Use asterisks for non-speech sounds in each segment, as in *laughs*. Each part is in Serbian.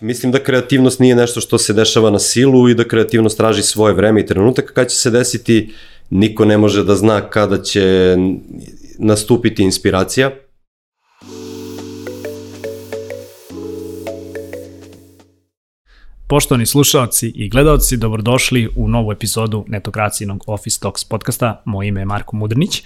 Mislim da kreativnost nije nešto što se dešava na silu i da kreativnost traži svoje vreme i trenutak kada će se desiti, niko ne može da zna kada će nastupiti inspiracija. Poštovani slušalci i gledalci, dobrodošli u novu epizodu netokracijnog Office Talks podcasta. Moje ime je Marko Mudrnić.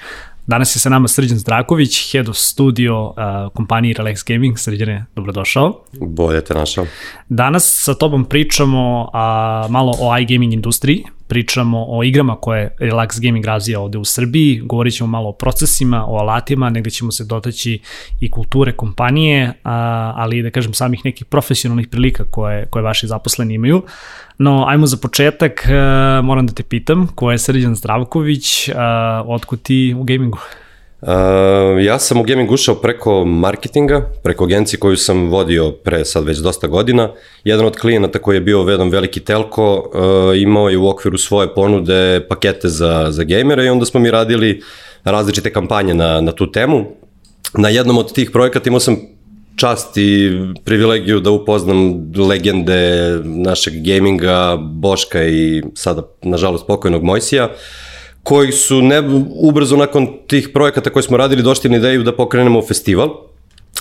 Danas je sa nama Srđan Zdraković, head of studio uh, kompaniji Relax Gaming. Srđane, dobrodošao. Bolje te našao. Danas sa tobom pričamo uh, malo o iGaming industriji, pričamo o igrama koje Relax Gaming razvija ovde u Srbiji, govorit ćemo malo o procesima, o alatima, negde ćemo se dotaći i kulture kompanije, ali da kažem samih nekih profesionalnih prilika koje, koje vaši zaposleni imaju. No, ajmo za početak, e, moram da te pitam, ko je Srđan Zdravković, otkud ti u gamingu? Uh, ja sam u gaming ušao preko marketinga, preko agencije koju sam vodio pre sad već dosta godina. Jedan od klijenata koji je bio jedan veliki telko uh, imao je u okviru svoje ponude pakete za, za gamere i onda smo mi radili različite kampanje na, na tu temu. Na jednom od tih projekata imao sam čast i privilegiju da upoznam legende našeg gaminga, Boška i sada, nažalost, pokojnog Mojsija. Uh, koji su ne, ubrzo nakon tih projekata koje smo radili došli na ideju da pokrenemo festival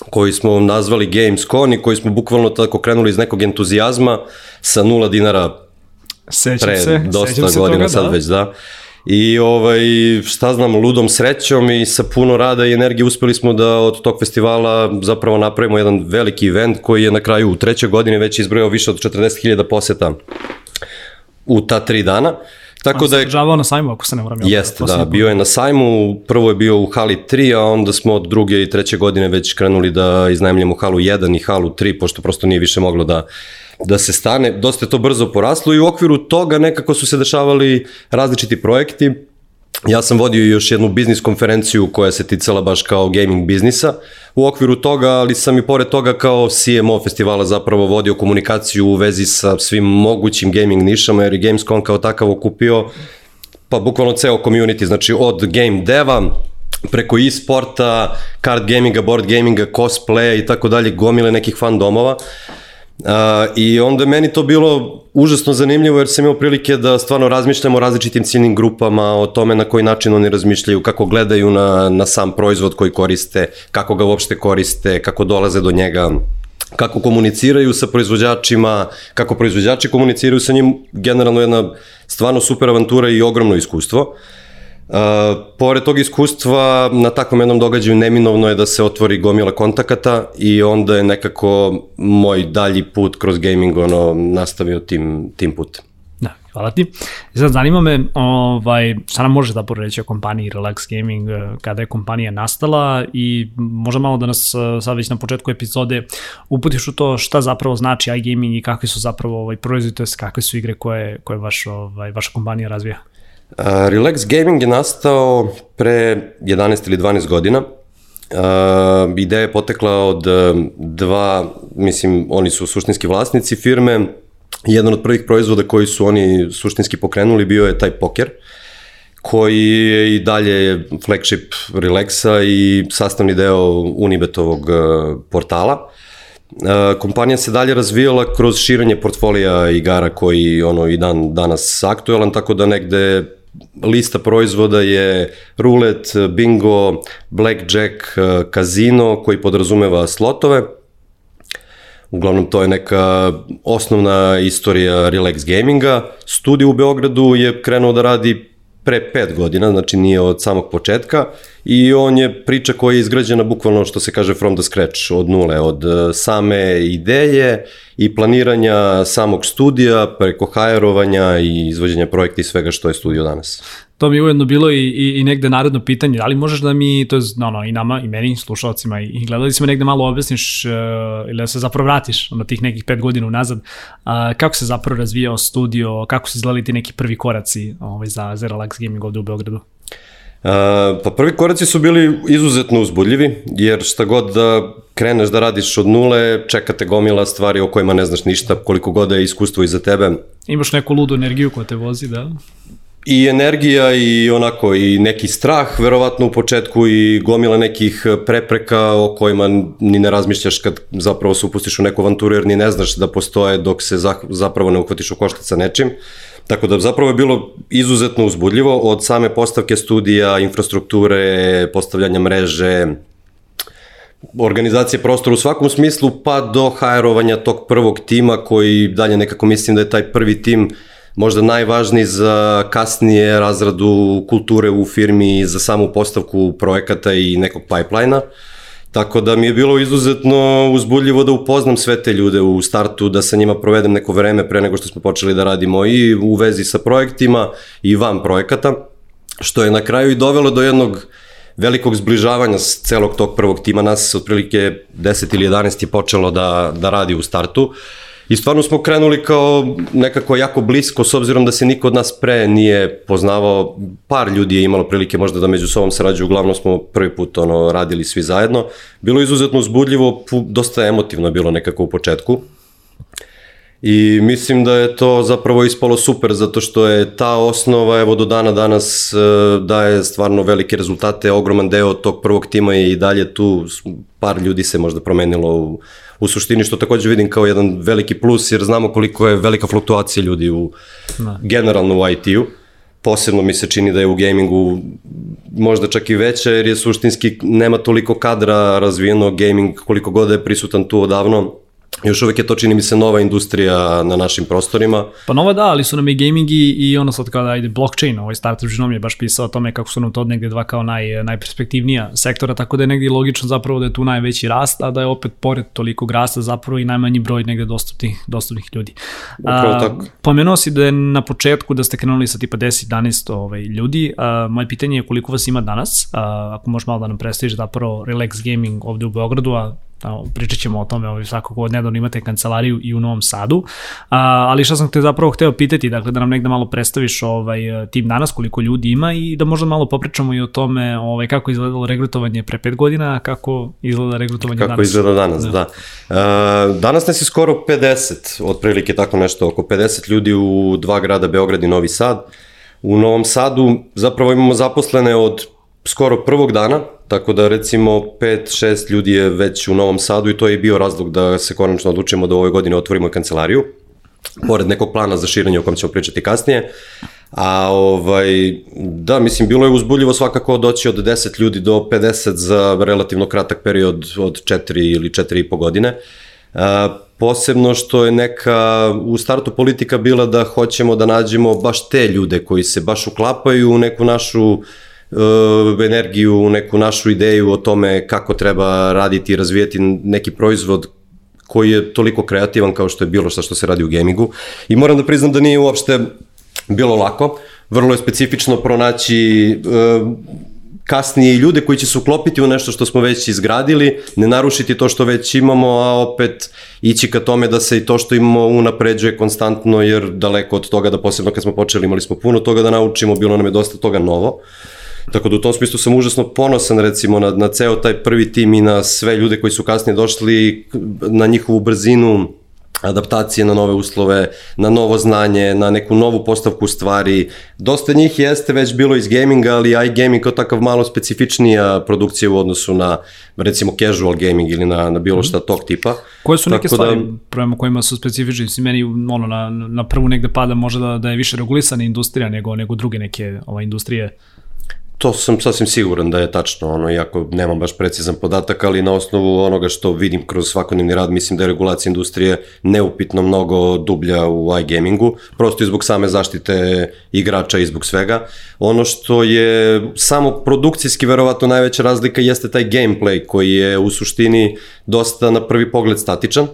koji smo nazvali Gamescon i koji smo bukvalno tako krenuli iz nekog entuzijazma sa nula dinara Sećam pre se, dosta se godina toga, sad da. već, da. I ovaj, šta znam, ludom srećom i sa puno rada i energije uspeli smo da od tog festivala zapravo napravimo jedan veliki event koji je na kraju u trećoj godini već izbrojao više od 40.000 poseta u ta tri dana. Uh, Tako da je... Održavao na sajmu, ako se ne moram. Jeste, da, bio je na sajmu, prvo je bio u hali 3, a onda smo od druge i treće godine već krenuli da iznajemljamo halu 1 i halu 3, pošto prosto nije više moglo da da se stane, dosta je to brzo poraslo i u okviru toga nekako su se dešavali različiti projekti, Ja sam vodio još jednu biznis konferenciju koja se ticala baš kao gaming biznisa u okviru toga, ali sam i pored toga kao CMO festivala zapravo vodio komunikaciju u vezi sa svim mogućim gaming nišama, jer je Gamescom kao takav okupio pa bukvalno ceo community, znači od game deva, preko e-sporta, card gaminga, board gaminga, cosplaya i tako dalje, gomile nekih fan domova. I onda meni to bilo užasno zanimljivo jer sam imao prilike da stvarno razmišljamo o različitim ciljnim grupama, o tome na koji način oni razmišljaju, kako gledaju na, na sam proizvod koji koriste, kako ga uopšte koriste, kako dolaze do njega, kako komuniciraju sa proizvođačima, kako proizvođači komuniciraju sa njim, generalno jedna stvarno super avantura i ogromno iskustvo. Uh, pored tog iskustva, na takvom jednom događaju neminovno je da se otvori gomila kontakata i onda je nekako moj dalji put kroz gaming ono, nastavio tim, tim putem. Da, hvala ti. I sad zanima me, ovaj, šta nam može da reći o kompaniji Relax Gaming, eh, kada je kompanija nastala i možda malo da nas eh, sad već na početku epizode uputiš u to šta zapravo znači iGaming i kakve su zapravo ovaj, proizvodi, to kakve su igre koje, koje vaš, ovaj, vaša kompanija razvija? Relax Gaming je nastao pre 11 ili 12 godina. Uh, ideja je potekla od dva, mislim, oni su suštinski vlasnici firme. Jedan od prvih proizvoda koji su oni suštinski pokrenuli bio je taj poker, koji je i dalje flagship Relaxa i sastavni deo Unibetovog uh, portala. Uh, kompanija se dalje razvijala kroz širenje portfolija igara koji ono i dan danas aktuelan, tako da negde lista proizvoda je rulet, bingo, blackjack, kazino koji podrazumeva slotove. Uglavnom to je neka osnovna istorija Relax Gaminga. Studio u Beogradu je krenuo da radi pre pet godina, znači nije od samog početka i on je priča koja je izgrađena bukvalno što se kaže from the scratch, od nule, od e, same ideje i planiranja samog studija, preko hajerovanja i izvođenja projekta i svega što je studio danas. To mi je ujedno bilo i, i, i negde naredno pitanje, ali možeš da mi, to je no, no, i nama, i meni, slušalcima i, i gledali smo negde malo objasniš uh, ili da se zapravo vratiš na tih nekih pet godina unazad, uh, kako se zapravo razvijao studio, kako su izgledali ti neki prvi koraci ovaj, za Zero Relax Gaming ovde u Beogradu? Uh, pa prvi koraci su bili izuzetno uzbudljivi, jer šta god da kreneš da radiš od nule, čekate gomila stvari o kojima ne znaš ništa, koliko god da je iskustvo iza tebe. Imaš neku ludu energiju koja te vozi, da? I energija i onako i neki strah verovatno u početku i gomila nekih prepreka o kojima ni ne razmišljaš kad zapravo se upustiš u neku avanturu jer ni ne znaš da postoje dok se zapravo ne uhvatiš u koštac sa nečim. Tako da zapravo je bilo izuzetno uzbudljivo od same postavke studija, infrastrukture, postavljanja mreže, organizacije prostora u svakom smislu, pa do hajrovanja tog prvog tima koji dalje nekako mislim da je taj prvi tim možda najvažniji za kasnije razradu kulture u firmi i za samu postavku projekata i nekog pipelina. Tako da mi je bilo izuzetno uzbudljivo da upoznam sve te ljude u startu, da sa njima provedem neko vreme pre nego što smo počeli da radimo i u vezi sa projektima i van projekata, što je na kraju i dovelo do jednog velikog zbližavanja s celog tog prvog tima. Nas otprilike 10 ili 11 je počelo da, da radi u startu. Uh, I stvarno smo krenuli kao nekako jako blisko, s obzirom da se niko od nas pre nije poznavao, par ljudi je imalo prilike možda da među sobom sarađuju, uglavnom smo prvi put ono, radili svi zajedno. Bilo je izuzetno uzbudljivo, dosta emotivno bilo nekako u početku. I mislim da je to zapravo ispalo super, zato što je ta osnova, evo do dana danas, e, daje stvarno velike rezultate, ogroman deo tog prvog tima je i dalje tu, par ljudi se možda promenilo u, u suštini, što takođe vidim kao jedan veliki plus, jer znamo koliko je velika fluktuacija ljudi u, da. generalno u IT-u. Posebno mi se čini da je u gamingu možda čak i veća, jer je suštinski nema toliko kadra razvijeno gaming koliko god je prisutan tu odavno još uvek je to čini mi se nova industrija na našim prostorima. Pa nova da, ali su nam i gaming i, i ono sad kada ide blockchain, ovaj startup žinom je baš pisao o tome kako su nam to negde dva kao naj, najperspektivnija sektora, tako da je negde logično zapravo da je tu najveći rast, a da je opet pored toliko rasta zapravo i najmanji broj negde dostupnih, dostupnih ljudi. Upravo tako. Pomenuo si da je na početku da ste krenuli sa tipa 10-11 ovaj, ljudi, a, moje pitanje je koliko vas ima danas, a, ako možeš malo da nam predstaviš zapravo Relax Gaming ovde u Beogradu, a tamo, pričat ćemo o tome, ovaj, svakako od nedavno imate kancelariju i u Novom Sadu, a, ali šta sam te zapravo hteo pitati, dakle da nam negde malo predstaviš ovaj, tim danas, koliko ljudi ima i da možda malo popričamo i o tome ovaj, kako izgledalo regrutovanje pre pet godina, a kako izgleda regrutovanje kako danas. Kako izgleda danas, da. da. A, danas nas je skoro 50, otprilike tako nešto, oko 50 ljudi u dva grada, Beograd i Novi Sad. U Novom Sadu zapravo imamo zaposlene od skoro prvog dana, tako da recimo 5-6 ljudi je već u Novom Sadu i to je bio razlog da se konačno odlučimo da ove godine otvorimo kancelariju, pored nekog plana za širenje o kom ćemo pričati kasnije. A ovaj, da, mislim, bilo je uzbuljivo svakako doći od 10 ljudi do 50 za relativno kratak period od 4 ili 4 i po godine. A, posebno što je neka u startu politika bila da hoćemo da nađemo baš te ljude koji se baš uklapaju u neku našu uh, energiju u neku našu ideju o tome kako treba raditi i razvijeti neki proizvod koji je toliko kreativan kao što je bilo šta što se radi u gamingu. I moram da priznam da nije uopšte bilo lako. Vrlo je specifično pronaći uh, kasnije i ljude koji će se uklopiti u nešto što smo već izgradili, ne narušiti to što već imamo, a opet ići ka tome da se i to što imamo unapređuje konstantno, jer daleko od toga da posebno kad smo počeli imali smo puno toga da naučimo, bilo nam je dosta toga novo. Uh, Tako da u tom smislu sam užasno ponosan recimo na, na ceo taj prvi tim i na sve ljude koji su kasnije došli, na njihovu brzinu, adaptacije na nove uslove, na novo znanje, na neku novu postavku stvari. Dosta njih jeste već bilo iz gaminga, ali iGaming kao takav malo specifičnija produkcija u odnosu na recimo casual gaming ili na, na bilo šta tog tipa. Koje su neke Tako stvari da, prema kojima su specifični? Si meni ono, na, na prvu negde pada možda da, da je više regulisana industrija nego, nego druge neke ova, industrije To sam sasvim siguran da je tačno, ono, iako nemam baš precizan podatak, ali na osnovu onoga što vidim kroz svakodnevni rad, mislim da je regulacija industrije neupitno mnogo dublja u iGamingu, prosto i zbog same zaštite igrača i zbog svega. Ono što je samo produkcijski verovatno najveća razlika jeste taj gameplay koji je u suštini dosta na prvi pogled statičan,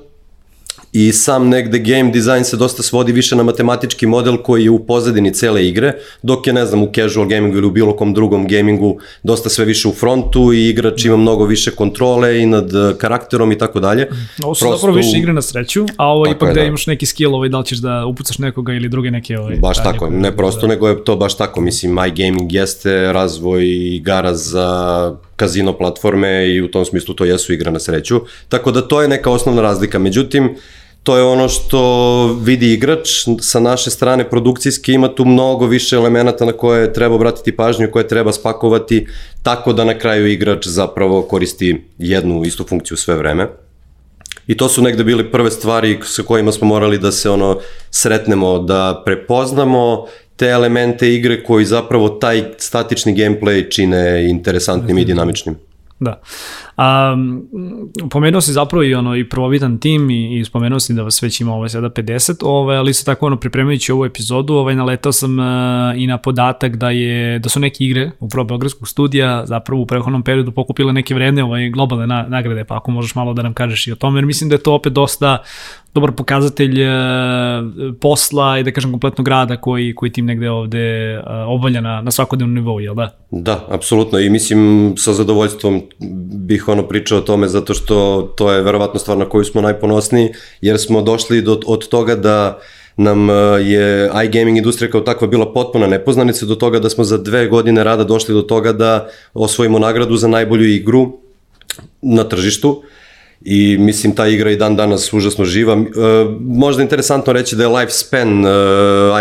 i sam negde game design se dosta svodi više na matematički model koji je u pozadini cele igre, dok je, ne znam, u casual gamingu ili u bilo kom drugom gamingu dosta sve više u frontu i igrač ima mnogo više kontrole i nad eh, karakterom i tako dalje. Ovo su Prosto... zapravo više igre na sreću, a ovo tako ipak je, da, da imaš neki skill, ovaj, da li ćeš da upucaš nekoga ili druge neke... Ovaj, baš da, tako, ne prosto, da. nego je to baš tako. Mislim, My Gaming jeste razvoj igara za kazino platforme i u tom smislu to jesu igre na sreću. Tako da to je neka osnovna razlika. Međutim, to je ono što vidi igrač sa naše strane produkcijske, ima tu mnogo više elemenata na koje treba obratiti pažnju, koje treba spakovati, tako da na kraju igrač zapravo koristi jednu istu funkciju sve vreme. I to su negde bili prve stvari sa kojima smo morali da se ono sretnemo, da prepoznamo te elemente igre koji zapravo taj statični gameplay čine interesantnim i dinamičnim. Da. A, pomenuo si zapravo i ono i prvovitan tim i, i spomenuo si da vas već ima ovaj sada 50, ovaj, ali se tako ono pripremajući ovu epizodu, ovaj naletao sam uh, i na podatak da je da su neke igre upravo Beogradskog studija zapravo u prethodnom periodu pokupile neke vredne ovaj globalne na, nagrade, pa ako možeš malo da nam kažeš i o tome, jer mislim da je to opet dosta dobar pokazatelj uh, posla i da kažem kompletnog rada koji, koji tim negde ovde uh, obavlja na, na svakodnevnom nivou, jel da? Da, apsolutno i mislim sa zadovoljstvom bih ono pričao o tome zato što to je verovatno stvar na koju smo najponosniji jer smo došli do, od toga da nam je iGaming industrija kao takva bila potpuna nepoznanica do toga da smo za dve godine rada došli do toga da osvojimo nagradu za najbolju igru na tržištu. Uh, i mislim ta igra i dan danas užasno živa. E, možda interesantno reći da je lifespan e,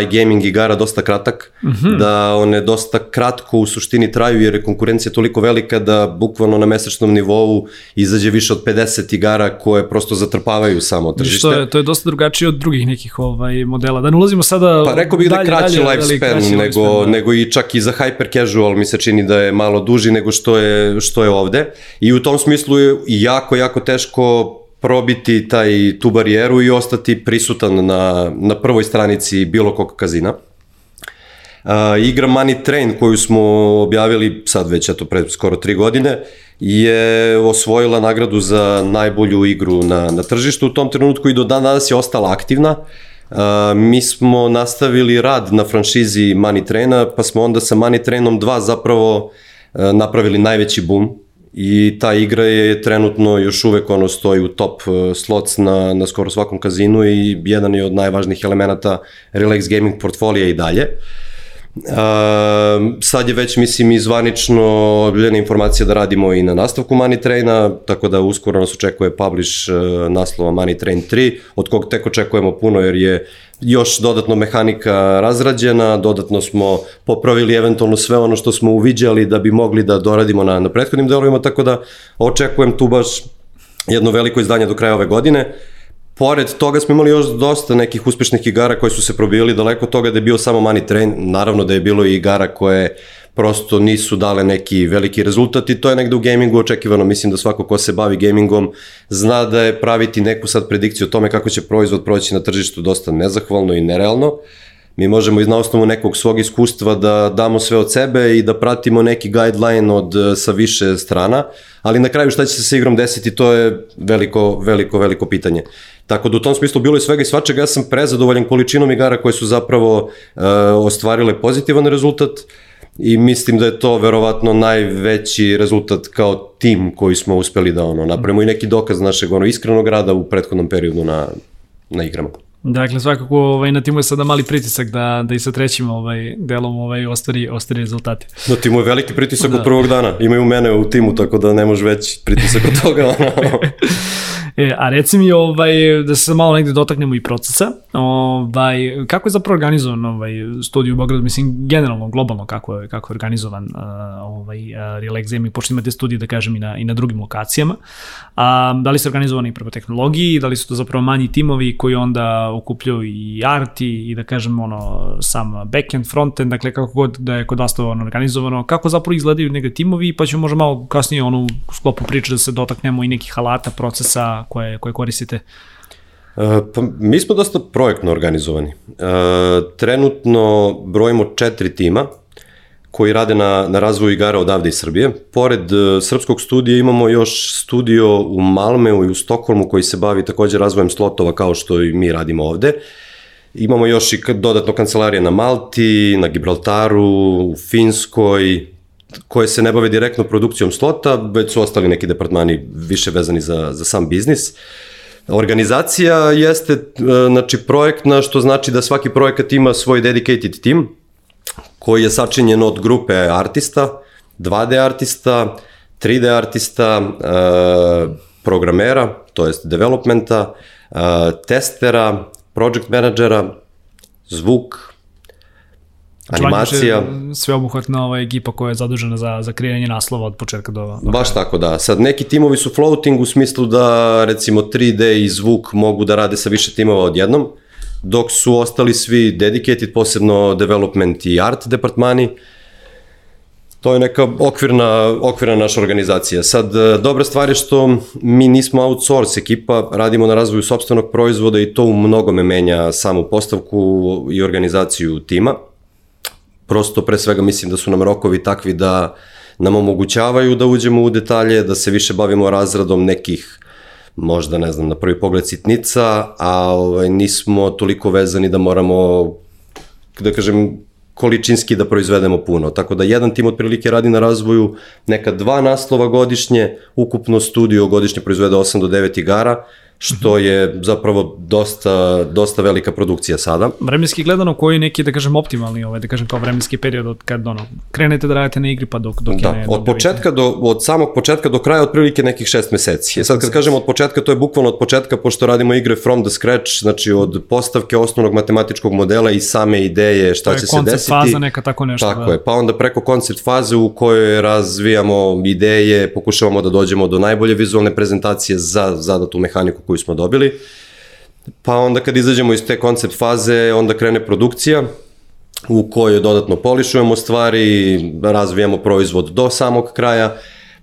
iGaming igara dosta kratak, mm -hmm. da one dosta kratko u suštini traju jer je konkurencija toliko velika da bukvalno na mesečnom nivou izađe više od 50 igara koje prosto zatrpavaju samo tržište. Što je, to je dosta drugačije od drugih nekih ovaj modela. Da ne ulazimo sada Pa rekao bih da je kraći dalje, lifespan kraći nego, lifespan, da. nego i čak i za hyper casual mi se čini da je malo duži nego što je, što je ovde. I u tom smislu je jako, jako teško teško probiti taj, tu barijeru i ostati prisutan na, na prvoj stranici bilo kog kazina. Uh, igra Money Train koju smo objavili sad već eto pred skoro tri godine je osvojila nagradu za najbolju igru na, na tržištu u tom trenutku i do dan danas je ostala aktivna. Uh, mi smo nastavili rad na franšizi Money Traina pa smo onda sa Money Trainom 2 zapravo uh, napravili najveći boom i ta igra je trenutno još uvek ono stoji u top uh, slots na, na skoro svakom kazinu i jedan je od najvažnijih elemenata Relax Gaming portfolija i dalje. Uh, sad je već, mislim, i zvanično objavljena informacija da radimo i na nastavku Money Traina, tako da uskoro nas očekuje publish uh, naslova Money Train 3, od kog tek očekujemo puno jer je još dodatno mehanika razrađena, dodatno smo popravili eventualno sve ono što smo uviđali da bi mogli da doradimo na, na prethodnim delovima, tako da očekujem tu baš jedno veliko izdanje do kraja ove godine. Pored toga smo imali još dosta nekih uspešnih igara koje su se probili daleko toga da je bio samo Money Train, naravno da je bilo i igara koje prosto nisu dale neki veliki rezultat i to je negde u gamingu očekivano. Mislim da svako ko se bavi gamingom zna da je praviti neku sad predikciju o tome kako će proizvod proći na tržištu dosta nezahvalno i nerealno. Mi možemo iz na osnovu nekog svog iskustva da damo sve od sebe i da pratimo neki guideline od sa više strana, ali na kraju šta će se sa igrom desiti, to je veliko, veliko, veliko pitanje. Tako da u tom smislu bilo je svega i svačega, ja sam prezadovoljan količinom igara koje su zapravo uh, ostvarile pozitivan rezultat, i mislim da je to verovatno najveći rezultat kao tim koji smo uspeli da ono napravimo i neki dokaz našeg ono iskrenog rada u prethodnom periodu na, na igrama. Dakle, svakako ovaj, na timu je sada mali pritisak da, da i sa trećim ovaj, delom ovaj, ostvari, ostvari rezultate. Na timu je veliki pritisak da. od prvog dana. Imaju mene u timu, tako da ne može već pritisak od toga. *laughs* E, a reci mi, ovaj, da se malo negde dotaknemo i procesa, ovaj, kako je zapravo organizovan ovaj, studij u Beogradu, mislim, generalno, globalno, kako je, kako je organizovan uh, ovaj, uh, Relax Gaming, pošto imate studije, da kažem, i na, i na drugim lokacijama. A, da li su organizovani prema tehnologiji, da li su to zapravo manji timovi koji onda okupljaju i art i, da kažem, ono, sam backend, frontend, dakle, kako god da je kod vas to ono, organizovano, kako zapravo izgledaju negde timovi, pa ćemo možda malo kasnije ono, u sklopu priče da se dotaknemo i nekih alata, procesa, koje, koje koristite? E, pa, mi smo dosta projektno organizovani. E, trenutno brojimo četiri tima koji rade na, na razvoju igara odavde iz Srbije. Pored uh, srpskog studija imamo još studio u Malmeu i u Stokholmu koji se bavi takođe razvojem slotova kao što i mi radimo ovde. Imamo još i dodatno kancelarije na Malti, na Gibraltaru, u Finskoj, koje se ne bave direktno produkcijom slota, već su ostali neki departmani više vezani za, za sam biznis. Organizacija jeste e, znači, projektna, što znači da svaki projekat ima svoj dedicated team, koji je sačinjen od grupe artista, 2D artista, 3D artista, e, programera, to jest developmenta, uh, testera, project menadžera, zvuk, Znači, animacija. Sveobuhvatna ova ekipa koja je zadužena za, za kreiranje naslova od početka do... do Baš tako, da. Sad, neki timovi su floating u smislu da, recimo, 3D i zvuk mogu da rade sa više timova odjednom, dok su ostali svi dedicated, posebno development i art departmani, To je neka okvirna, okvirna naša organizacija. Sad, e, dobra stvar je što mi nismo outsource ekipa, radimo na razvoju sobstvenog proizvoda i to u mnogome menja samu postavku i organizaciju tima. Prosto, pre svega, mislim da su nam rokovi takvi da nam omogućavaju da uđemo u detalje, da se više bavimo razradom nekih možda, ne znam, na prvi pogled sitnica, a ovaj, nismo toliko vezani da moramo, da kažem, količinski da proizvedemo puno. Tako da jedan tim otprilike radi na razvoju neka dva naslova godišnje, ukupno studio godišnje proizvede 8 do 9 igara, što je zapravo dosta, dosta velika produkcija sada. Vremenski gledano, koji je neki, da kažem, optimalni, ovaj, da kažem, kao vremenski period od kad ono, krenete da radite na igri pa dok, dok da, je... od početka do, od samog početka do kraja otprilike nekih šest meseci. Sad kad kažem od početka, to je bukvalno od početka, pošto radimo igre from the scratch, znači od postavke osnovnog matematičkog modela i same ideje šta će se desiti. To je koncept faza, neka tako nešto. Tako da. je, pa onda preko koncept faze u kojoj razvijamo ideje, pokušavamo da dođemo do najbolje vizualne prezentacije za zadatu mehaniku koju smo dobili. Pa onda kad izađemo iz te koncept faze, onda krene produkcija u kojoj dodatno polišujemo stvari, razvijamo proizvod do samog kraja,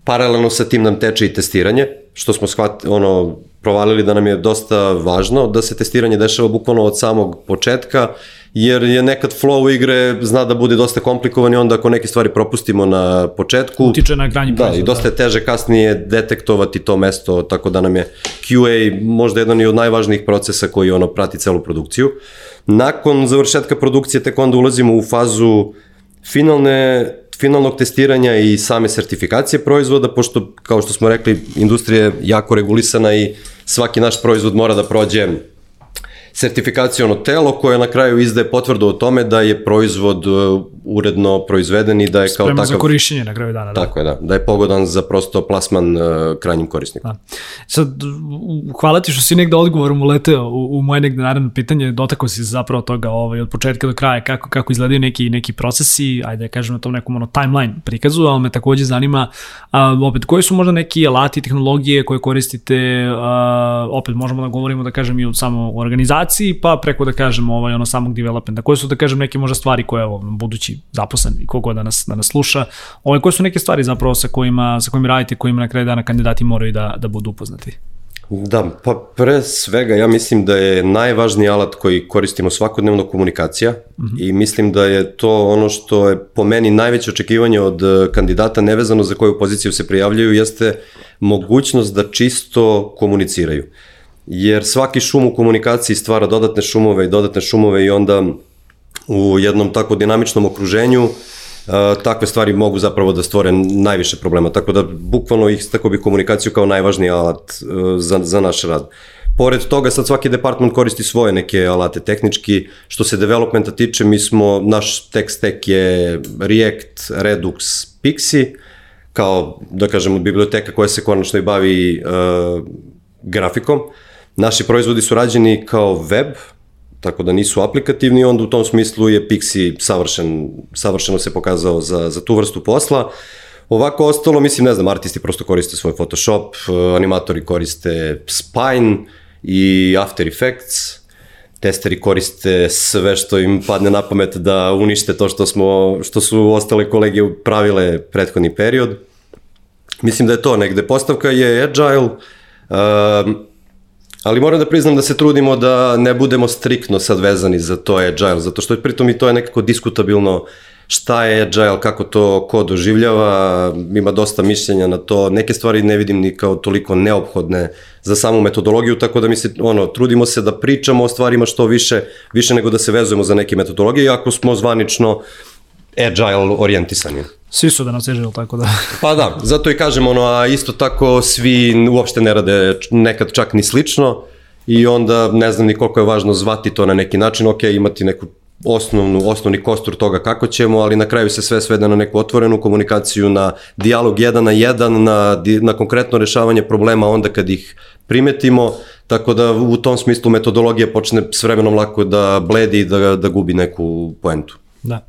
paralelno sa tim nam teče i testiranje, što smo shvat, ono, provalili da nam je dosta važno, da se testiranje dešava bukvalno od samog početka, jer je nekad flow igre zna da bude dosta komplikovan i onda ako neke stvari propustimo na početku... Utiče na granji Da, i dosta je teže kasnije detektovati to mesto, tako da nam je QA možda jedan i od najvažnijih procesa koji ono prati celu produkciju. Nakon završetka produkcije tek onda ulazimo u fazu finalne finalnog testiranja i same sertifikacije proizvoda, pošto, kao što smo rekli, industrija je jako regulisana i svaki naš proizvod mora da prođe sertifikacijono telo koje na kraju izdaje potvrdu o tome da je proizvod uh, uredno proizveden i da je Sprema kao takav... za korišćenje na kraju dana. Da. Tako je, da. Da je pogodan za prosto plasman uh, krajnjim korisnikom. Da. Sad, hvala ti što si negde odgovorom uleteo u, u moje negde naravno pitanje, dotakao si zapravo toga ovaj, od početka do kraja, kako, kako izgledaju neki, neki procesi, ajde da kažem na tom nekom ono, timeline prikazu, ali me takođe zanima a, opet koji su možda neki alati, tehnologije koje koristite, a, opet možemo da govorimo da kažem i o samo organizaciji, pa preko da kažem ovaj, ono samog developmenta, koje su da kažem neke možda stvari koje ovo, budući zaposlen i kogo da nas, da nas sluša, ovaj, koje su neke stvari zapravo sa kojima, sa kojima radite, kojima na kraju dana kandidati moraju da, da budu upoznati? Da, pa pre svega ja mislim da je najvažniji alat koji koristimo svakodnevno komunikacija mm -hmm. i mislim da je to ono što je po meni najveće očekivanje od e, kandidata nevezano za koju poziciju se prijavljaju jeste mogućnost da čisto komuniciraju. Jer svaki šum u komunikaciji stvara dodatne šumove i dodatne šumove i onda u jednom tako dinamičnom okruženju takve stvari mogu zapravo da stvore najviše problema. Tako da bukvalno ih tako bi komunikaciju kao najvažniji alat e, za, za naš rad. Pored toga sad svaki department koristi svoje neke alate tehnički. Što se developmenta tiče, mi smo, naš tech stack je React, Redux, Pixi, kao da kažemo biblioteka koja se konačno i bavi uh, grafikom. Naši proizvodi su rađeni kao web, tako da nisu aplikativni, onda u tom smislu je Pixi savršen, savršeno se pokazao za, za tu vrstu posla. Ovako ostalo, mislim, ne znam, artisti prosto koriste svoj Photoshop, animatori koriste Spine i After Effects, testeri koriste sve što im padne na pamet da unište to što, smo, što su ostale kolege pravile prethodni period. Mislim da je to negde. Postavka je agile, um, Ali moram da priznam da se trudimo da ne budemo striktno sad vezani za to agile, zato što pritom i to je nekako diskutabilno šta je agile, kako to ko doživljava, ima dosta mišljenja na to, neke stvari ne vidim ni kao toliko neophodne za samu metodologiju, tako da mi se, ono, trudimo se da pričamo o stvarima što više, više nego da se vezujemo za neke metodologije, ako smo zvanično agile orijentisani. Svi su danas agile, tako da... *laughs* pa da, zato i kažem, ono, a isto tako svi uopšte ne rade nekad čak ni slično i onda ne znam ni koliko je važno zvati to na neki način, ok, imati neku osnovnu, osnovni kostur toga kako ćemo, ali na kraju se sve svede na neku otvorenu komunikaciju, na dijalog jedan na jedan, na, na konkretno rešavanje problema onda kad ih primetimo, tako da u tom smislu metodologija počne s vremenom lako da bledi i da, da gubi neku poentu. Da.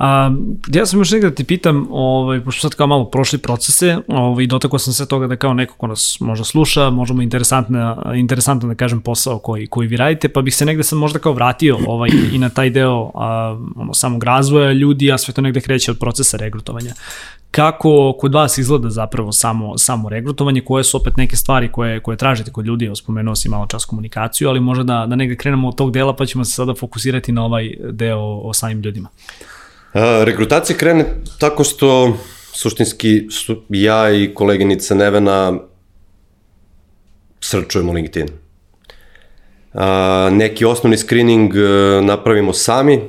A, ja sam još negde da ti pitam, ovaj, pošto sad kao malo prošli procese, ovaj, dotako sam se toga da kao neko ko nas možda sluša, možemo interesantno, interesantno da kažem posao koji, koji vi radite, pa bih se negde sad možda kao vratio ovaj, i na taj deo a, ono, samog razvoja ljudi, a sve to negde kreće od procesa regrutovanja. Kako kod vas izgleda zapravo samo, samo regrutovanje, koje su opet neke stvari koje, koje tražite kod ljudi, spomenuo si malo čas komunikaciju, ali možda da, da negde krenemo od tog dela pa ćemo se sada fokusirati na ovaj deo o samim ljudima. Rekrutacija krene tako što suštinski su ja i koleginica Nevena srčujemo LinkedIn. A, neki osnovni screening e, napravimo sami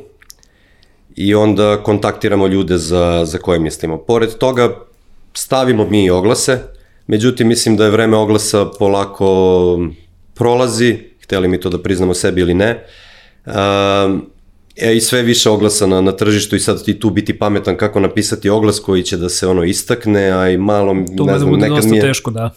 i onda kontaktiramo ljude za, za koje mislimo. Pored toga stavimo mi oglase, međutim mislim da je vreme oglasa polako prolazi, hteli mi to da priznamo sebi ili ne. A, E, i sve više oglasa na, na tržištu i sad ti tu biti pametan kako napisati oglas koji će da se ono istakne, a i malo, to ne znam, da nekad mi je... teško, da.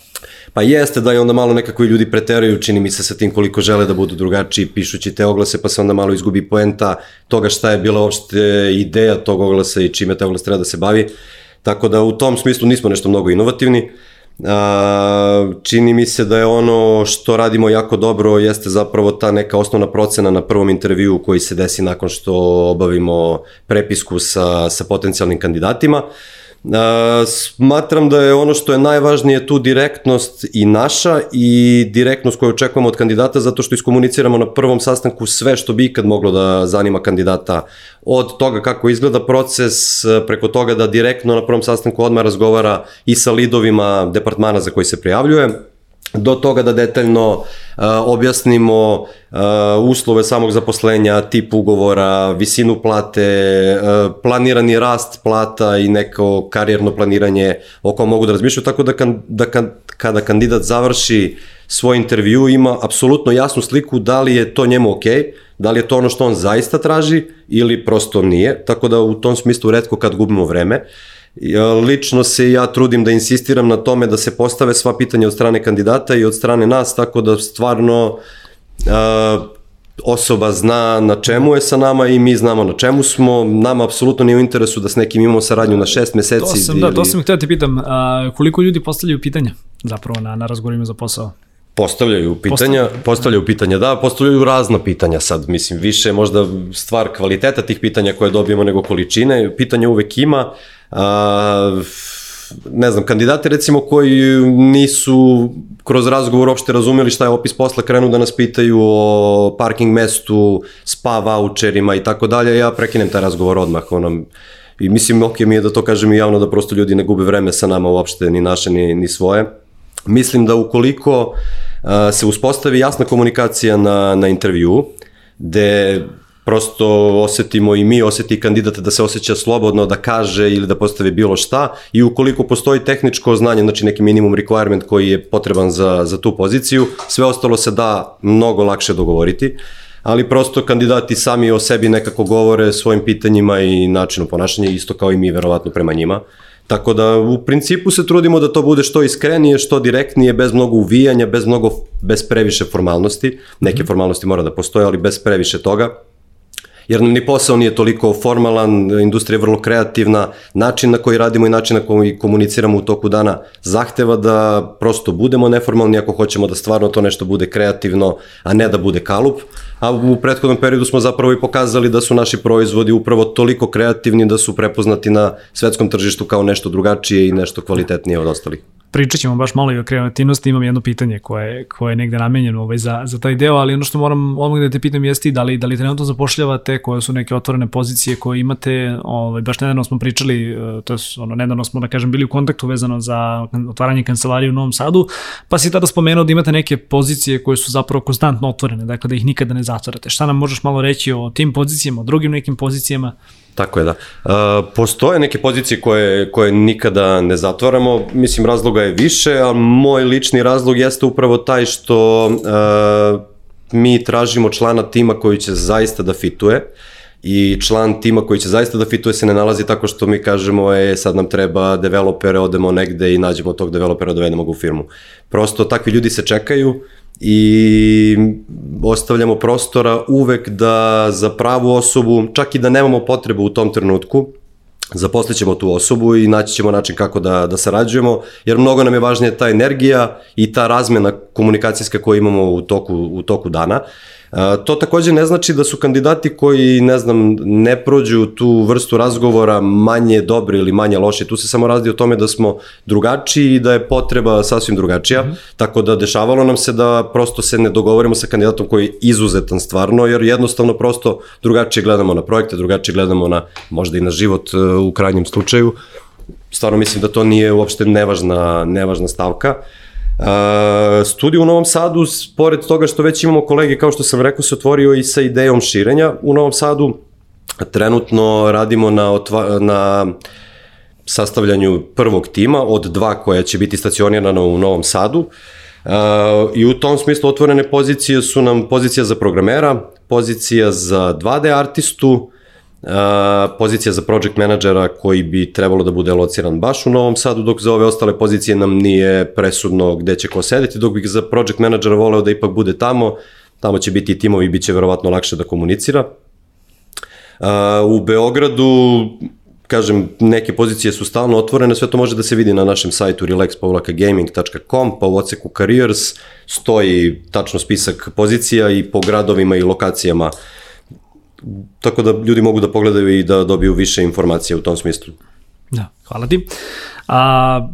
Pa jeste da i onda malo nekako i ljudi preteraju, čini mi se sa tim koliko žele da budu drugačiji pišući te oglase, pa se onda malo izgubi poenta toga šta je bila uopšte ideja tog oglasa i čime te oglas treba da se bavi. Tako da u tom smislu nismo nešto mnogo inovativni. Uh, A, čini mi se da je ono što radimo jako dobro jeste zapravo ta neka osnovna procena na prvom intervju koji se desi nakon što obavimo prepisku sa, sa potencijalnim kandidatima. Smatram da je ono što je najvažnije tu direktnost i naša i direktnost koju očekujemo od kandidata zato što iskomuniciramo na prvom sastanku sve što bi ikad moglo da zanima kandidata. Od toga kako izgleda proces preko toga da direktno na prvom sastanku odmah razgovara i sa lidovima departmana za koji se prijavljuje do toga da detaljno uh, objasnimo uh, uslove samog zaposlenja, tip ugovora, visinu plate, uh, planirani rast plata i neko karijerno planiranje o kom mogu da razmišljaju, tako da, kan, da kan, kada kandidat završi svoj intervju ima apsolutno jasnu sliku da li je to njemu ok, da li je to ono što on zaista traži ili prosto nije, tako da u tom smislu redko kad gubimo vreme. Uh, Lično se ja trudim da insistiram na tome da se postave sva pitanja od strane kandidata i od strane nas, tako da stvarno a, osoba zna na čemu je sa nama i mi znamo na čemu smo. Nama apsolutno nije u interesu da s nekim imamo saradnju na šest meseci. To sam, ili... da, to sam htio da ti pitam. A, koliko ljudi postavljaju pitanja zapravo na, na razgovorima za posao? Postavljaju pitanja, postavljaju pitanja, da, postavljaju razna pitanja sad, mislim, više možda stvar kvaliteta tih pitanja koje dobijemo nego količine, pitanja uvek ima, a, ne znam, kandidati recimo koji nisu kroz razgovor uopšte razumeli šta je opis posla, krenu da nas pitaju o parking mestu, spa voucherima i tako dalje, ja prekinem taj razgovor odmah, ono, i mislim, ok mi je da to kažem i javno, da prosto ljudi ne gube vreme sa nama uopšte, ni naše, ni, ni svoje. Mislim da ukoliko uh, se uspostavi jasna komunikacija na, na intervju, gde prosto osetimo i mi, oseti kandidat da se osjeća slobodno da kaže ili da postave bilo šta i ukoliko postoji tehničko znanje, znači neki minimum requirement koji je potreban za, za tu poziciju, sve ostalo se da mnogo lakše dogovoriti ali prosto kandidati sami o sebi nekako govore svojim pitanjima i načinu ponašanja, isto kao i mi verovatno prema njima. Tako da u principu se trudimo da to bude što iskrenije, što direktnije, bez mnogo uvijanja, bez mnogo, bez previše formalnosti. Neke formalnosti mora da postoje, ali bez previše toga jer nam ni posao nije toliko formalan, industrija je vrlo kreativna, način na koji radimo i način na koji komuniciramo u toku dana zahteva da prosto budemo neformalni ako hoćemo da stvarno to nešto bude kreativno, a ne da bude kalup. A u prethodnom periodu smo zapravo i pokazali da su naši proizvodi upravo toliko kreativni da su prepoznati na svetskom tržištu kao nešto drugačije i nešto kvalitetnije od ostalih pričat ćemo baš malo i o kreativnosti, imam jedno pitanje koje, koje je negde namenjeno ovaj, za, za taj deo, ali ono što moram odmah da te pitam jeste da li, da li trenutno zapošljavate, koje su neke otvorene pozicije koje imate, ovaj, baš nedavno smo pričali, e, to je ono, nedavno smo da kažem bili u kontaktu vezano za otvaranje kancelarije u Novom Sadu, pa si tada spomenuo da imate neke pozicije koje su zapravo konstantno otvorene, dakle da ih nikada ne zatvarate. Šta nam možeš malo reći o tim pozicijama, o drugim nekim pozicijama? Tako je, da. Uh, postoje neke pozicije koje, koje nikada ne zatvaramo, mislim razloga je više, a moj lični razlog jeste upravo taj što uh, mi tražimo člana tima koji će zaista da fituje i član tima koji će zaista da fituje se ne nalazi tako što mi kažemo e sad nam treba developere, odemo negde i nađemo tog developera, dovedemo ga u firmu. Prosto takvi ljudi se čekaju, i ostavljamo prostora uvek da za pravu osobu, čak i da nemamo potrebu u tom trenutku, zaposlit ćemo tu osobu i naći ćemo način kako da, da sarađujemo, jer mnogo nam je važnija ta energija i ta razmena komunikacijska koju imamo u toku, u toku dana. To takođe ne znači da su kandidati koji, ne znam, ne prođu tu vrstu razgovora manje dobri ili manje loši. Tu se samo radi o tome da smo drugačiji i da je potreba sasvim drugačija. Mm -hmm. Tako da dešavalo nam se da prosto se ne dogovorimo sa kandidatom koji je izuzetan stvarno, jer jednostavno prosto drugačije gledamo na projekte, drugačije gledamo na možda i na život e, u krajnjem slučaju. Stvarno mislim da to nije uopšte nevažna, nevažna stavka. Uh, Uh, studiju u Novom Sadu, pored toga što već imamo kolege, kao što sam rekao, se otvorio i sa idejom širenja u Novom Sadu. Trenutno radimo na, otva, na sastavljanju prvog tima od dva koja će biti stacionirana u Novom Sadu. Uh, I u tom smislu otvorene pozicije su nam pozicija za programera, pozicija za 2D artistu, pozicija za project menadžera koji bi trebalo da bude lociran baš u Novom Sadu, dok za ove ostale pozicije nam nije presudno gde će ko sedeti, dok bih za project menadžera voleo da ipak bude tamo, tamo će biti i timovi, bit će verovatno lakše da komunicira. u Beogradu kažem, neke pozicije su stalno otvorene, sve to može da se vidi na našem sajtu relax.gaming.com, pa u oceku careers stoji tačno spisak pozicija i po gradovima i lokacijama uh, tako da ljudi mogu da pogledaju i da dobiju više informacije u tom smislu. Da, hvala ti. A,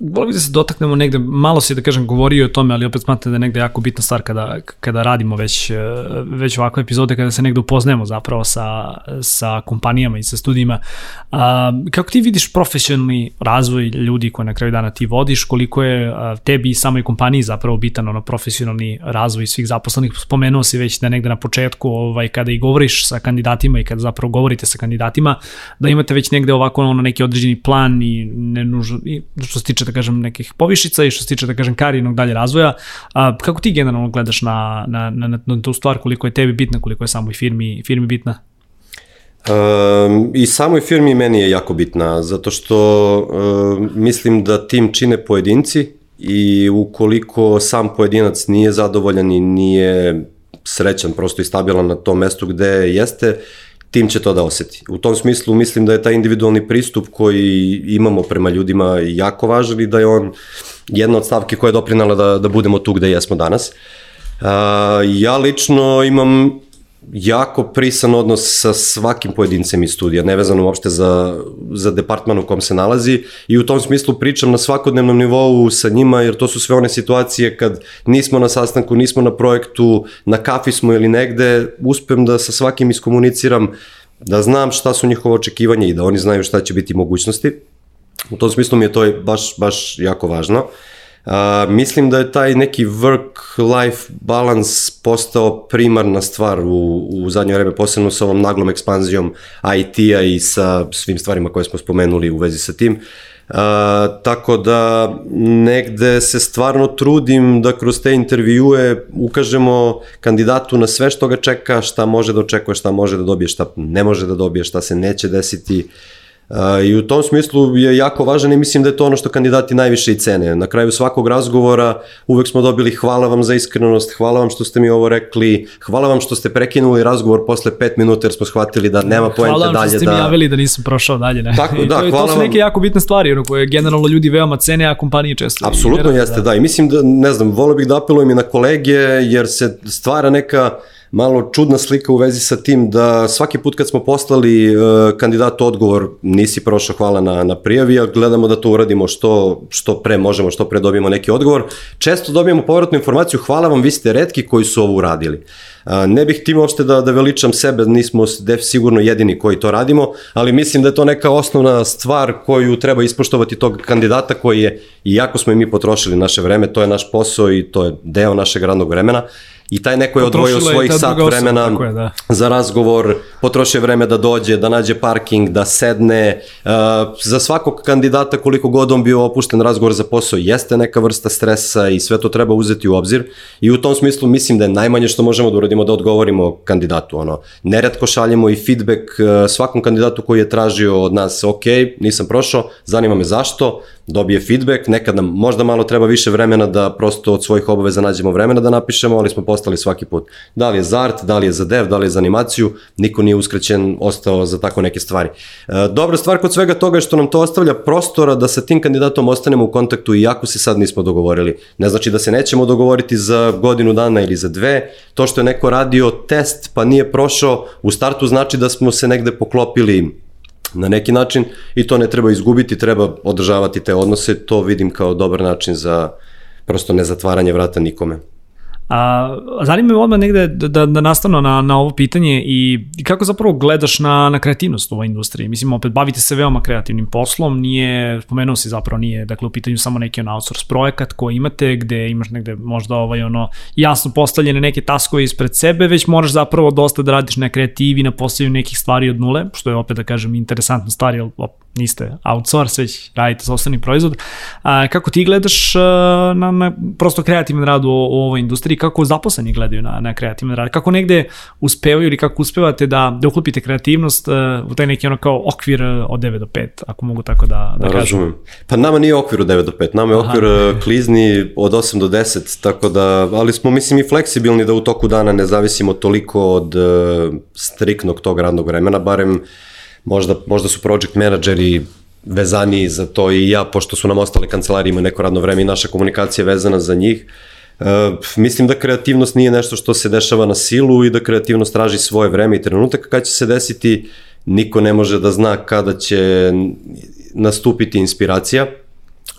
Volio bih da se dotaknemo negde, malo si da kažem govorio o tome, ali opet smatram da je negde jako bitna stvar kada, kada radimo već, e, već ovakve epizode, kada se negde upoznajemo zapravo sa, sa kompanijama i sa studijima. A, kako ti vidiš profesionalni razvoj ljudi koje na kraju dana ti vodiš, koliko je a, tebi i samoj kompaniji zapravo bitan ono profesionalni razvoj svih zaposlenih? Spomenuo si već da negde na početku ovaj, kada i govoriš sa kandidatima i kada zapravo govorite sa kandidatima, da imate već negde ovako ono neki određeni plan i ne nužno, i što se tiče, da kažem, nekih povišica i što se tiče, da kažem, karijenog dalje razvoja. A, kako ti generalno gledaš na, na, na, na tu stvar, koliko je tebi bitna, koliko je samoj firmi, firmi bitna? Um, I samoj firmi meni je jako bitna, zato što um, mislim da tim čine pojedinci i ukoliko sam pojedinac nije zadovoljan i nije srećan prosto i stabilan na tom mestu gde jeste, tim će to da oseti. U tom smislu mislim da je taj individualni pristup koji imamo prema ljudima jako važan i da je on jedna od stavke koja je doprinala da, da budemo tu gde jesmo danas. Uh, ja lično imam jako prisan odnos sa svakim pojedincem iz studija, nevezano uopšte za, za departman u kom se nalazi i u tom smislu pričam na svakodnevnom nivou sa njima jer to su sve one situacije kad nismo na sastanku, nismo na projektu, na kafi smo ili negde, uspem da sa svakim iskomuniciram, da znam šta su njihove očekivanja i da oni znaju šta će biti mogućnosti. U tom smislu mi je to baš, baš jako važno. Uh, A, mislim da je taj neki work-life balance postao primarna stvar u, u zadnje vreme, posebno sa ovom naglom ekspanzijom IT-a i sa svim stvarima koje smo spomenuli u vezi sa tim. Uh, tako da negde se stvarno trudim da kroz te intervjue ukažemo kandidatu na sve što ga čeka, šta može da očekuje, šta može da dobije, šta ne može da dobije, šta se neće desiti. Uh, I u tom smislu je jako važan i mislim da je to ono što kandidati najviše i cene. Na kraju svakog razgovora uvek smo dobili hvala vam za iskrenost, hvala vam što ste mi ovo rekli, hvala vam što ste prekinuli razgovor posle 5 minuta jer smo shvatili da nema poente dalje. Hvala vam što ste da... mi javili da nisam prošao dalje. Ne? Tako, *laughs* da, to, hvala to su neke jako bitne stvari ono, koje generalno ljudi veoma cene, a kompanije često. Apsolutno jeste, da. da. I mislim da, ne znam, volio bih da apelujem i na kolege jer se stvara neka malo čudna slika u vezi sa tim da svaki put kad smo poslali uh, kandidatu odgovor nisi prošao hvala na, na prijavi, a gledamo da to uradimo što, što pre možemo, što pre dobijemo neki odgovor. Često dobijemo povratnu informaciju hvala vam, vi ste redki koji su ovo uradili. Uh, ne bih tim uopšte da, da veličam sebe, nismo def sigurno jedini koji to radimo, ali mislim da je to neka osnovna stvar koju treba ispoštovati tog kandidata koji je, iako smo i mi potrošili naše vreme, to je naš posao i to je deo našeg radnog vremena, i taj neko je odvojio svojih sat vremena osoba, je, da. za razgovor, potrošio vreme da dođe, da nađe parking, da sedne. Uh, za svakog kandidata koliko god on bio opušten razgovor za posao jeste neka vrsta stresa i sve to treba uzeti u obzir i u tom smislu mislim da je najmanje što možemo da uradimo da odgovorimo kandidatu. Ono. Neretko šaljemo i feedback uh, svakom kandidatu koji je tražio od nas ok, nisam prošao, zanima me zašto, dobije feedback, nekad nam možda malo treba više vremena da prosto od svojih obaveza nađemo vremena da napišemo, ali smo postali svaki put. Da li je za art, da li je za dev, da li je za animaciju, niko nije uskrećen, ostao za tako neke stvari. E, dobra stvar kod svega toga je što nam to ostavlja prostora da sa tim kandidatom ostanemo u kontaktu iako se sad nismo dogovorili. Ne znači da se nećemo dogovoriti za godinu dana ili za dve, to što je neko radio test pa nije prošao, u startu znači da smo se negde poklopili na neki način i to ne treba izgubiti, treba održavati te odnose, to vidim kao dobar način za prosto nezatvaranje vrata nikome. A, zanima me odmah negde da, da, da nastavno na, na ovo pitanje i, kako zapravo gledaš na, na kreativnost u ovoj industriji? Mislim, opet bavite se veoma kreativnim poslom, nije, spomenuo si zapravo nije, dakle u pitanju samo neki on outsource projekat koji imate gde imaš negde možda ovaj ono jasno postavljene neke taskove ispred sebe, već moraš zapravo dosta da radiš na kreativi, na postavljanju nekih stvari od nule, što je opet da kažem interesantna stvar, jer niste outsource, već radite sobstveni proizvod. A, kako ti gledaš na, na prosto kreativan rad u, u ovoj industriji, kako zaposleni gledaju na, na kreativan rad, kako negde uspevaju ili kako uspevate da, da uklopite kreativnost uh, u taj neki ono kao okvir od 9 do 5, ako mogu tako da, da kažem. Razumem. Pa nama nije okvir od 9 do 5, nama je okvir Aha. klizni od 8 do 10, tako da, ali smo mislim i fleksibilni da u toku dana ne zavisimo toliko od uh, striknog tog radnog vremena, barem možda, možda su project menadžeri vezani za to i ja, pošto su nam ostale kancelarije, ima neko radno vreme i naša komunikacija je vezana za njih. Uh, mislim da kreativnost nije nešto što se dešava na silu i da kreativnost traži svoje vreme i trenutak kada će se desiti, niko ne može da zna kada će nastupiti inspiracija.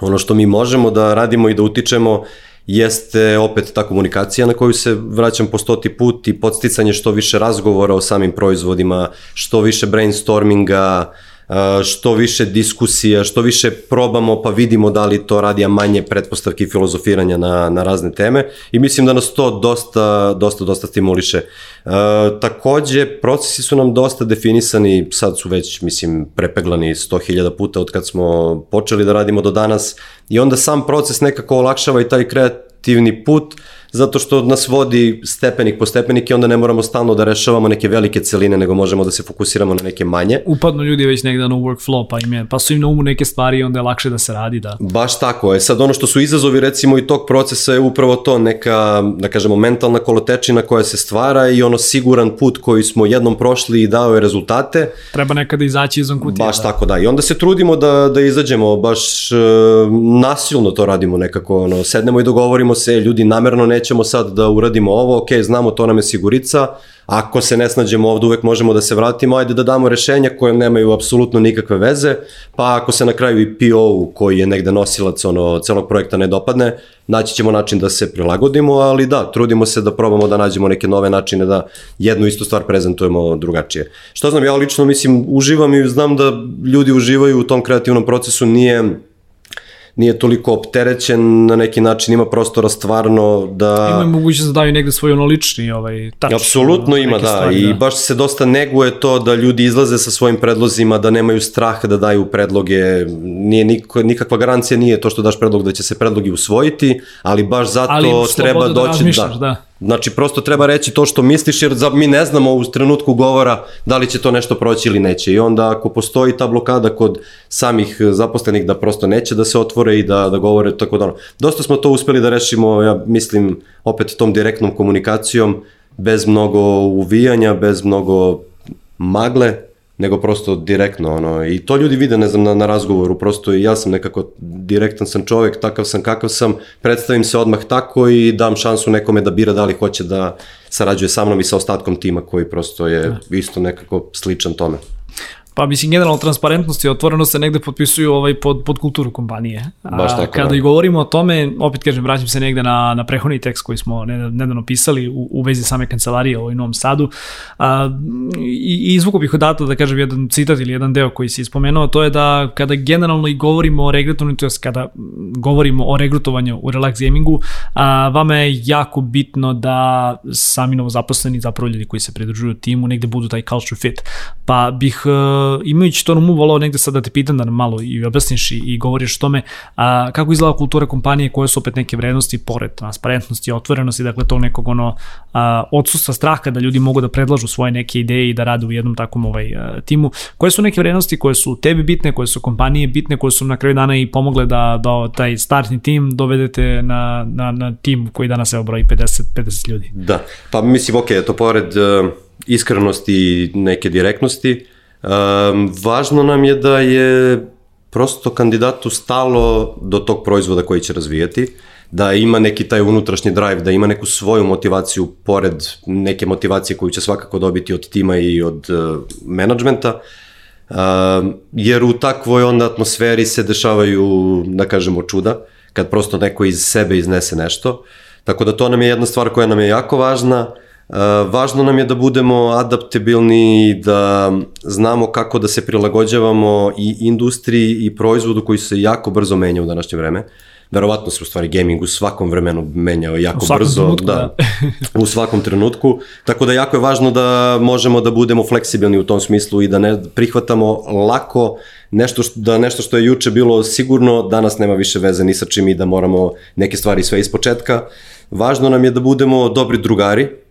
Ono što mi možemo da radimo i da utičemo jeste opet ta komunikacija na koju se vraćam po stoti put i podsticanje što više razgovora o samim proizvodima, što više brainstorminga, što više diskusija, što više probamo pa vidimo da li to radi, a manje pretpostavki filozofiranja na, na razne teme i mislim da nas to dosta, dosta, dosta stimuliše. E, takođe, procesi su nam dosta definisani, sad su već, mislim, prepeglani 100.000 puta od kad smo počeli da radimo do danas i onda sam proces nekako olakšava i taj kreativni put, zato što nas vodi stepenik po stepenik i onda ne moramo stalno da rešavamo neke velike celine, nego možemo da se fokusiramo na neke manje. Upadnu ljudi već negde na workflow, pa, im je, pa su im na umu neke stvari i onda je lakše da se radi. Da. Baš tako je. Sad ono što su izazovi recimo i tog procesa je upravo to neka, da kažemo, mentalna kolotečina koja se stvara i ono siguran put koji smo jednom prošli i dao je rezultate. Treba nekada izaći izvan kutije. Baš da. tako da. I onda se trudimo da, da izađemo, baš uh, nasilno to radimo nekako, ono, sednemo i dogovorimo se, ljudi namerno ne nećemo sad da uradimo ovo, ok, znamo, to nam je sigurica, ako se ne snađemo ovde uvek možemo da se vratimo, ajde da damo rešenja koje nemaju apsolutno nikakve veze, pa ako se na kraju i PO koji je negde nosilac ono, celog projekta ne dopadne, naći ćemo način da se prilagodimo, ali da, trudimo se da probamo da nađemo neke nove načine da jednu istu stvar prezentujemo drugačije. Što znam, ja lično mislim, uživam i znam da ljudi uživaju u tom kreativnom procesu, nije nije toliko opterećen, na neki način ima prostora stvarno da... Ima mogućnost da daju negde svoj ono lični ovaj, tač. Apsolutno ima, da, stvari, i da. baš se dosta neguje to da ljudi izlaze sa svojim predlozima, da nemaju strah da daju predloge, nije nikakva, nikakva garancija nije to što daš predlog da će se predlogi usvojiti, ali baš zato ali treba da doći... Da, da Znači, prosto treba reći to što misliš, jer mi ne znamo u trenutku govora da li će to nešto proći ili neće. I onda ako postoji ta blokada kod samih zaposlenih da prosto neće da se otvore i da, da govore tako da ono. Dosta smo to uspeli da rešimo, ja mislim, opet tom direktnom komunikacijom, bez mnogo uvijanja, bez mnogo magle, nego prosto direktno, ono, i to ljudi vide, ne znam, na, na razgovoru, prosto i ja sam nekako direktan sam čovek, takav sam kakav sam, predstavim se odmah tako i dam šansu nekome da bira da li hoće da sarađuje sa mnom i sa ostatkom tima koji prosto je da. isto nekako sličan tome. Pa mislim, generalno transparentnost i otvorenost se negde potpisuju ovaj pod, pod kulturu kompanije. Baš tako, Kada da. i govorimo o tome, opet kažem, vraćam se negde na, na prehodni tekst koji smo nedavno pisali u, u vezi same kancelarije u Novom Sadu. A, I i izvuku bih odato da kažem jedan citat ili jedan deo koji si ispomenuo, to je da kada generalno i govorimo o regrutovanju, to je kada govorimo o regrutovanju u Relax Gamingu, a, vama je jako bitno da sami novozaposleni, zapravo ljudi koji se pridružuju timu, negde budu taj culture fit. Pa bih imajući to na umu, volao negde sad da te pitam da nam malo i objasniš i, i govoriš o tome, a, kako izgleda kultura kompanije koje su opet neke vrednosti pored transparentnosti, otvorenosti, dakle tog nekog ono a, odsustva straha da ljudi mogu da predlažu svoje neke ideje i da rade u jednom takvom ovaj, a, timu. Koje su neke vrednosti koje su tebi bitne, koje su kompanije bitne, koje su na kraju dana i pomogle da, da taj startni tim dovedete na, na, na tim koji danas evo broji 50, 50 ljudi? Da, pa mislim, ok, to pored uh, iskrenosti i neke direktnosti, važno nam je da je prosto kandidatu stalo do tog proizvoda koji će razvijati, da ima neki taj unutrašnji drive, da ima neku svoju motivaciju pored neke motivacije koju će svakako dobiti od tima i od uh, menadžmenta, uh, jer u takvoj onda atmosferi se dešavaju, da kažemo, čuda, kad prosto neko iz sebe iznese nešto, tako da to nam je jedna stvar koja nam je jako važna, važno nam je da budemo adaptabilni i da znamo kako da se prilagođavamo i industriji i proizvodu koji se jako brzo menja u današnje vreme. Verovatno se u stvari gaming u svakom vremenu menjao jako brzo. Trenutku, da, da. *laughs* u svakom trenutku. Tako da jako je važno da možemo da budemo fleksibilni u tom smislu i da ne prihvatamo lako nešto što, da nešto što je juče bilo sigurno danas nema više veze ni sa čim i da moramo neke stvari sve ispočetka. Važno nam je da budemo dobri drugari,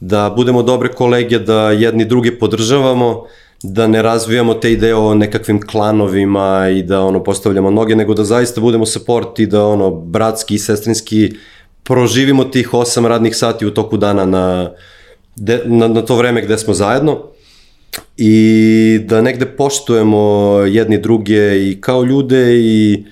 da budemo dobre kolege, da jedni drugi podržavamo, da ne razvijamo te ideje o nekakvim klanovima i da ono postavljamo noge, nego da zaista budemo support i da ono bratski i sestrinski proživimo tih 8 radnih sati u toku dana na, de, na, na to vreme gde smo zajedno i da negde poštujemo jedni druge i kao ljude i,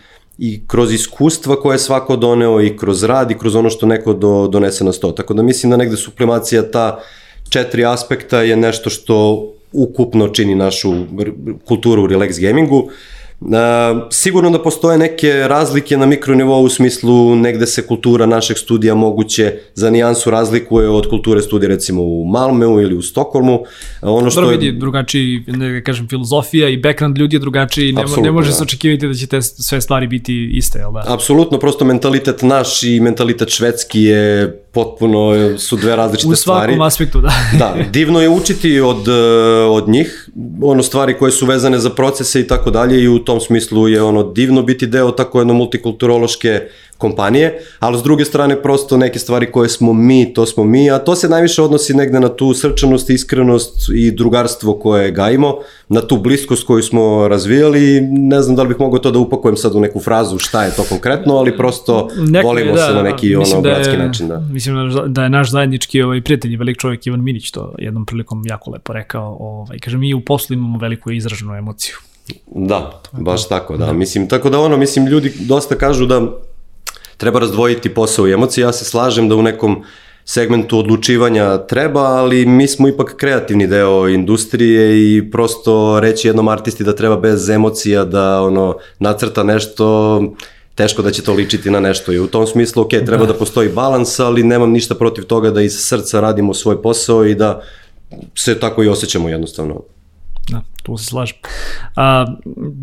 i kroz iskustva koje je svako doneo i kroz rad i kroz ono što neko do, donese na sto. Tako da mislim da negde sublimacija ta četiri aspekta je nešto što ukupno čini našu kulturu u relax gamingu. Uh, sigurno da postoje neke razlike na mikronivou u smislu negde se kultura našeg studija moguće za nijansu razlikuje od kulture studija recimo u Malmeu ili u Stokholmu. Ono što Dobro vidi, drugačiji, ne kažem, filozofija i background ljudi je drugačiji, ne, ne može da. se očekivati da će te sve stvari biti iste, jel da? Apsolutno, prosto mentalitet naš i mentalitet švedski je potpuno su dve različite stvari. U svakom stvari. aspektu, da. *laughs* da, divno je učiti od, od njih, ono stvari koje su vezane za procese i tako dalje i u tom smislu je ono divno biti deo tako jedno multikulturološke kompanije, ali s druge strane prosto neke stvari koje smo mi, to smo mi, a to se najviše odnosi negde na tu srčanost, iskrenost i drugarstvo koje gajimo, na tu bliskost koju smo razvijali, ne znam da li bih mogao to da upakujem sad u neku frazu šta je to konkretno, ali prosto Neko, volimo da, se na neki ono da je, bratski način. Da. Mislim da je naš zajednički ovaj, prijatelj, velik čovjek Ivan Minić to jednom prilikom jako lepo rekao, ovaj, kaže mi u poslu imamo veliku izraženu emociju. Da, baš tako, da. da. Mislim, tako da ono, mislim, ljudi dosta kažu da treba razdvojiti posao i emocije. Ja se slažem da u nekom segmentu odlučivanja treba, ali mi smo ipak kreativni deo industrije i prosto reći jednom artisti da treba bez emocija da ono nacrta nešto teško da će to ličiti na nešto i u tom smislu ok, treba da, da postoji balans, ali nemam ništa protiv toga da iz srca radimo svoj posao i da se tako i osjećamo jednostavno. Da, tu se slažem. A,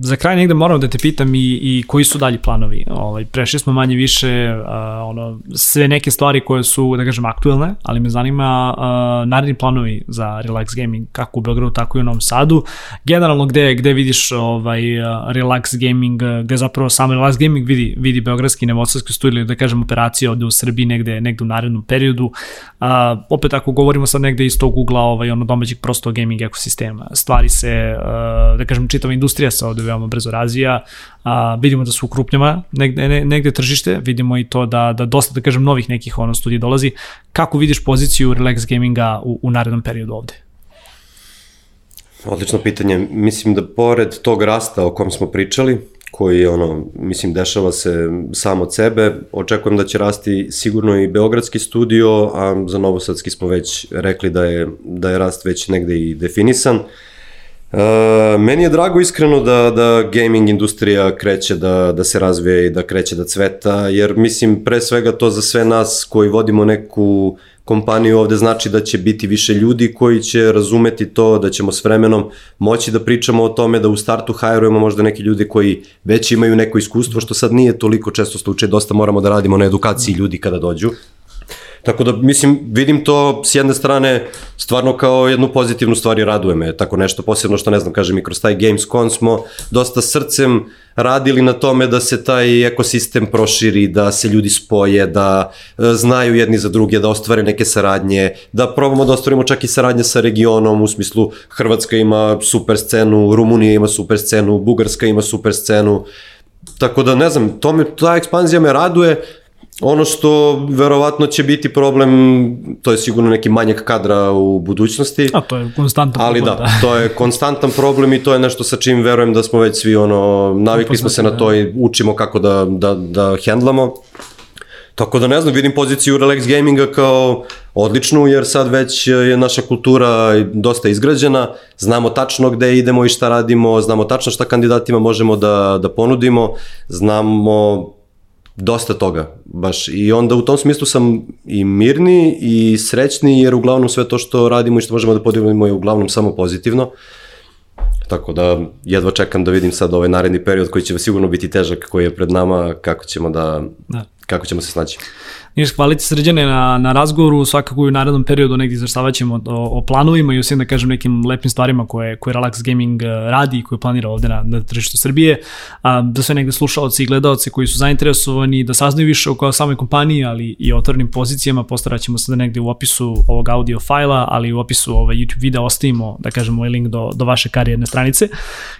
za kraj negde moram da te pitam i, i koji su dalji planovi. Ovaj, prešli smo manje više a, ono, sve neke stvari koje su, da kažem, aktuelne, ali me zanima a, naredni planovi za Relax Gaming, kako u Beogradu, tako i u Novom Sadu. Generalno, gde, gde vidiš ovaj, Relax Gaming, gde zapravo samo Relax Gaming vidi, vidi Beogradski nevocarski studij, da kažem, operacije ovde u Srbiji negde, negde u narednom periodu. A, opet ako govorimo sad negde iz tog ugla ovaj, ono domaćeg prostog gaming ekosistema, stvari se Eh, da kažem, čitava industrija se ovde veoma brzo razvija, a, vidimo da su ukrupnjava negde, ne, negde tržište, vidimo i to da, da dosta, da kažem, novih nekih ono studija dolazi. Kako vidiš poziciju Relax Gaminga u, u narednom periodu ovde? Odlično pitanje. Mislim da pored tog rasta o kom smo pričali, koji ono, mislim, dešava se sam od sebe. Očekujem da će rasti sigurno i Beogradski studio, a za Novosadski smo već rekli da je, da je rast već negde i definisan. Uh, Uh, meni je drago iskreno da, da gaming industrija kreće da, da se razvije i da kreće da cveta, jer mislim pre svega to za sve nas koji vodimo neku kompaniju ovde znači da će biti više ljudi koji će razumeti to, da ćemo s vremenom moći da pričamo o tome, da u startu hajrujemo možda neki ljudi koji već imaju neko iskustvo, što sad nije toliko često slučaj, dosta moramo da radimo na edukaciji ljudi kada dođu. Tako da, mislim, vidim to s jedne strane stvarno kao jednu pozitivnu stvar i raduje me. Tako nešto posebno što, ne znam, kažem, i kroz taj Gamescom smo dosta srcem radili na tome da se taj ekosistem proširi, da se ljudi spoje, da e, znaju jedni za druge, da ostvare neke saradnje, da probamo da ostvarimo čak i saradnje sa regionom, u smislu Hrvatska ima super scenu, Rumunija ima super scenu, Bugarska ima super scenu, Tako da, ne znam, to me, ta ekspanzija me raduje, Ono što verovatno će biti problem, to je sigurno neki manjak kadra u budućnosti. A to je konstantan ali problem. Ali da, da, to je konstantan problem i to je nešto sa čim verujem da smo već svi ono, navikli smo se na to i učimo kako da, da, da hendlamo. Tako da ne znam, vidim poziciju Relax Gaminga kao odličnu, jer sad već je naša kultura dosta izgrađena, znamo tačno gde idemo i šta radimo, znamo tačno šta kandidatima možemo da, da ponudimo, znamo dosta toga, baš. I onda u tom smislu sam i mirni i srećni, jer uglavnom sve to što radimo i što možemo da podijelimo je uglavnom samo pozitivno. Tako da jedva čekam da vidim sad ovaj naredni period koji će sigurno biti težak, koji je pred nama, kako ćemo da, da. kako ćemo se snaći. Niš, hvala ti srđane na, na razgovoru, svakako u narednom periodu negdje izvrstavat ćemo o, o planovima i osim da kažem nekim lepim stvarima koje, koje Relax Gaming eh, radi i koje planira ovde na, na tržištu Srbije, a, da sve negde slušalci i gledalci koji su zainteresovani da saznaju više oko samoj kompaniji, ali i o otvornim pozicijama, postarat ćemo se da negde u opisu ovog audio fajla, ali u opisu ovaj YouTube videa ostavimo, da kažem, ovaj link do, do vaše karijerne stranice.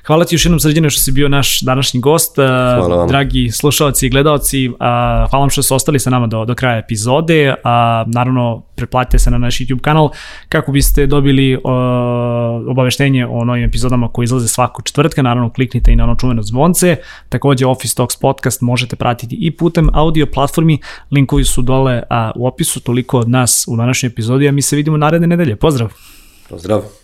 Hvala ti još jednom srđane što si bio naš današnji gost, hvala vam. dragi slušalci i gledalci, a, hvala vam što ste ostali sa nama do, do kraja epizode, a naravno pretplatite se na naš YouTube kanal kako biste dobili uh, obaveštenje o novim epizodama koji izlaze svaku četvrtka, naravno kliknite i na ono čuveno zvonce, takođe Office Talks podcast možete pratiti i putem audio platformi, linkovi su dole a, u opisu, toliko od nas u današnjoj epizodi, a mi se vidimo naredne nedelje, pozdrav! Pozdrav!